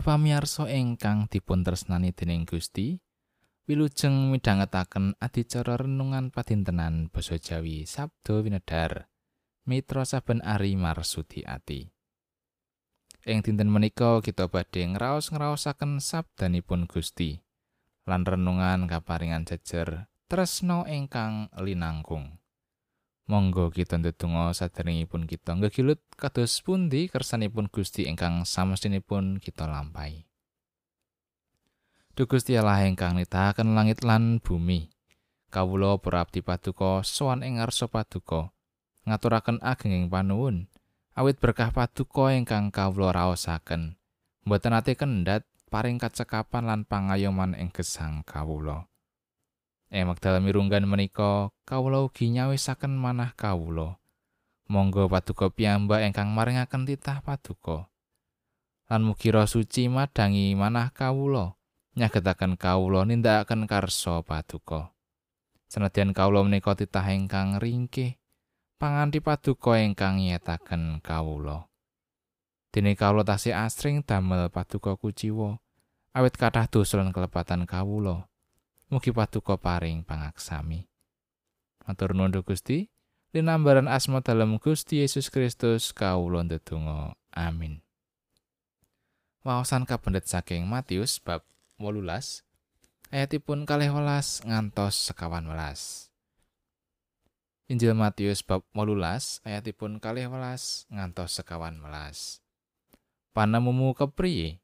Para pamirsa ingkang dipun tresnani dening Gusti, wilujeng midhangetaken adicara renungan padintenan basa Jawi Sabdo Winedar. Mitra saben ari marsudi ati. Ing dinten menika kita badhe ngraos-ngraosaken sabdanipun Gusti. Lan renungan kaparingan jejer tresno ingkang linangkung. Monggo kita ndedonga saderengipun kita ngegilut kados pundi kersanipun Gusti ingkang samestinipun kita lampahi. Duh Gusti Allah ingkang nitahaken langit lan bumi. Kawula para abdi paduka sowan ing ngarsa paduka ngaturaken agenging panuwun awit berkah paduka ingkang kawula raosaken. Mboten ate kendhat paring kacekapan lan pangayoman ing gesang kawula. Ing wekdal mirunggan menika kawula ugi nyawisaken manah kawula. Monggo paduka piyambak ingkang maringaken titah paduka. Lan mugi suci madangi manah kawula nyagetaken kawula nindakaken karsa paduka. Senadyan kawula menika titah ingkang ringkih panganti paduka ingkang nyetaken kawula. Dene kawula tasih asring damel paduka kuciwa awit kathah dosa lan kelepatan kawula. Mugi paduka paring pangaksami. Matur nuwun Gusti, linambaran asma dalam Gusti Yesus Kristus kawula ndedonga. Amin. Waosan kapendet saking Matius bab 18 ayatipun kalih welas ngantos sekawan welas. Injil Matius bab 18 ayatipun kalih welas ngantos sekawan welas. Panemumu kepriye?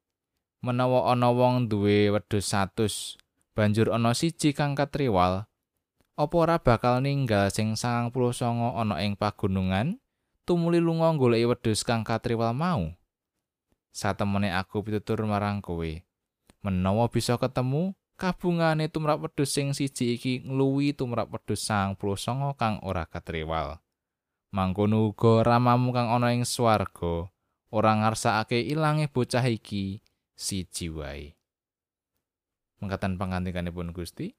Menawa ana wong duwe wedhus 100 banjur ana siji kang katriwal. Apa ora bakal ninggal sing 99 ana ing pagunungan? Tumuli lunga goleki wedhus kang katriwal mau? Satemene aku pitutur marang kowe. Menawa bisa ketemu kabungane tumrap wedhus sing siji iki ngluwi tumrap wedhus 99 kang ora katriwal. Mangkono uga ramamu kang ana ing swarga ora ngarsakake ilange bocah iki siji wae mengkatan pangantikanipun Gusti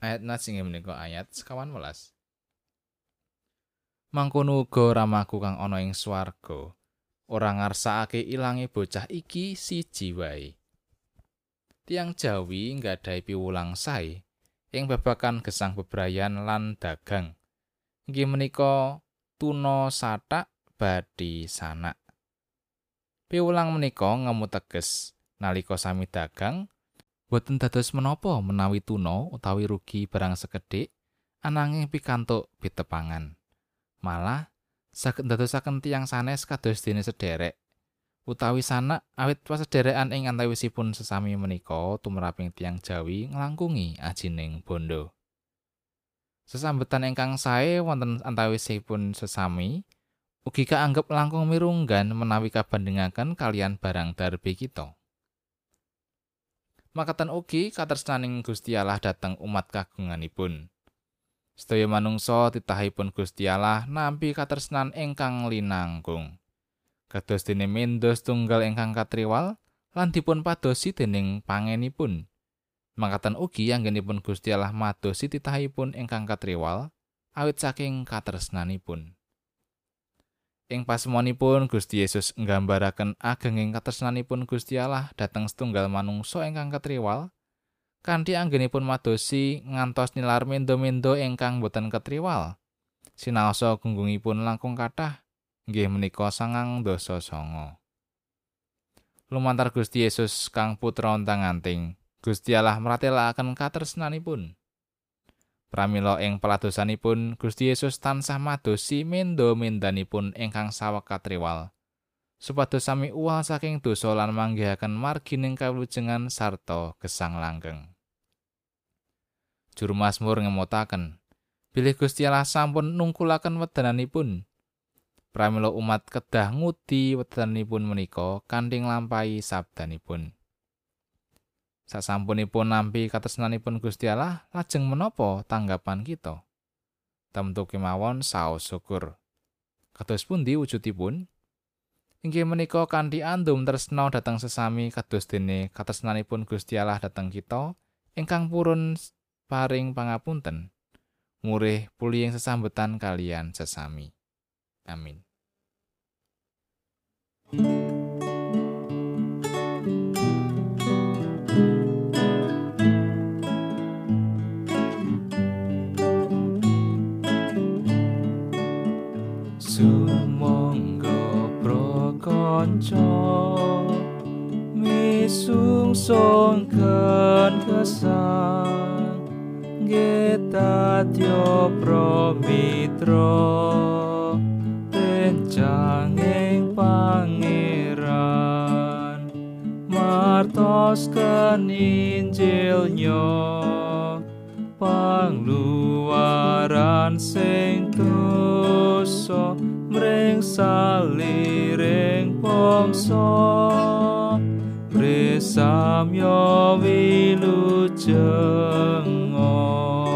ayat nasi menika ayat sekawan welas. Mangkono uga ramaku kang ana ing swarga ora ngarsakake ilange bocah iki siji wae. Tiang Jawi nggadahi piwulang sae ing babakan gesang bebrayan lan dagang. Inggih menika tuna satak badi sanak. Piwulang menika ngemu teges nalika sami dagang boten dados menapa menawi tuna utawi rugi barang sekedhik ananging pikantuk pitepangan malah saged ndadosaken tiang sanes kados dene sederek. Utawi sanak awit pasederekan ing antawisipun sesami menika tumraping tiang Jawi nglangkungi ajining bondo. Sesambetan ingkang sae wonten antawisipun sesami ugi kaanggep langkung mirunggan menawi kabandingaken kalian barang darbe kita makatan ugi katresnaning Gusti Allah dhateng umat kagunganipun. Sedaya manungsa titahipun Gusti Allah nampi katresnan ingkang linangkung. Kados dene mendos tunggal ingkang katriwal lan dipun padosi dening pangenipun. Makatan ugi anggenipun Gusti Allah madosi titahipun ingkang katriwal awit saking katresnanipun. Ing pasemonipun Gusti Yesus nggambaraken agenging katresnanipun Gusti Allah dhateng setunggal manungsa ingkang ketriwal kanthi anggenipun madosi ngantos nilar mendo-mendo ingkang boten ketriwal. Sinaosa gunggungipun langkung kathah nggih menika sangang dosa songo. Lumantar Gusti Yesus kang putra ontang-anting, Gusti Allah meratelaken katresnanipun. Pramila ing peladosanipun Gusti Yesus tansah madosi mendo-mendanipun ingkang sawek katriwal. Supados sami uwal saking dosa lan manggihaken margining kawujengan sarta gesang langgeng. Juru Mazmur ngemotaken, bilih Gusti Allah sampun nungkulaken wedananipun. Pramila umat kedah ngudi wedananipun menika kanthi nglampahi sabdanipun. Sasampunipun nampi katresnanipun Gusti Allah, lajeng menapa tanggapan kita? Tentu kemawon saos syukur. Kados pundi wujudipun? Inggih menika kanthi andum tresna dhateng sesami kados dene katresnanipun Gusti Allah dhateng kita ingkang purun paring pangapunten. Murih pulih sesambetan kalian sesami. Amin. Prakanca misung songken kesan getatyo pramitra. Rencanging pangeran martos keninjilnya pangluaran sing dosa mring saliring องสอนเรสามยอวิลุจงอง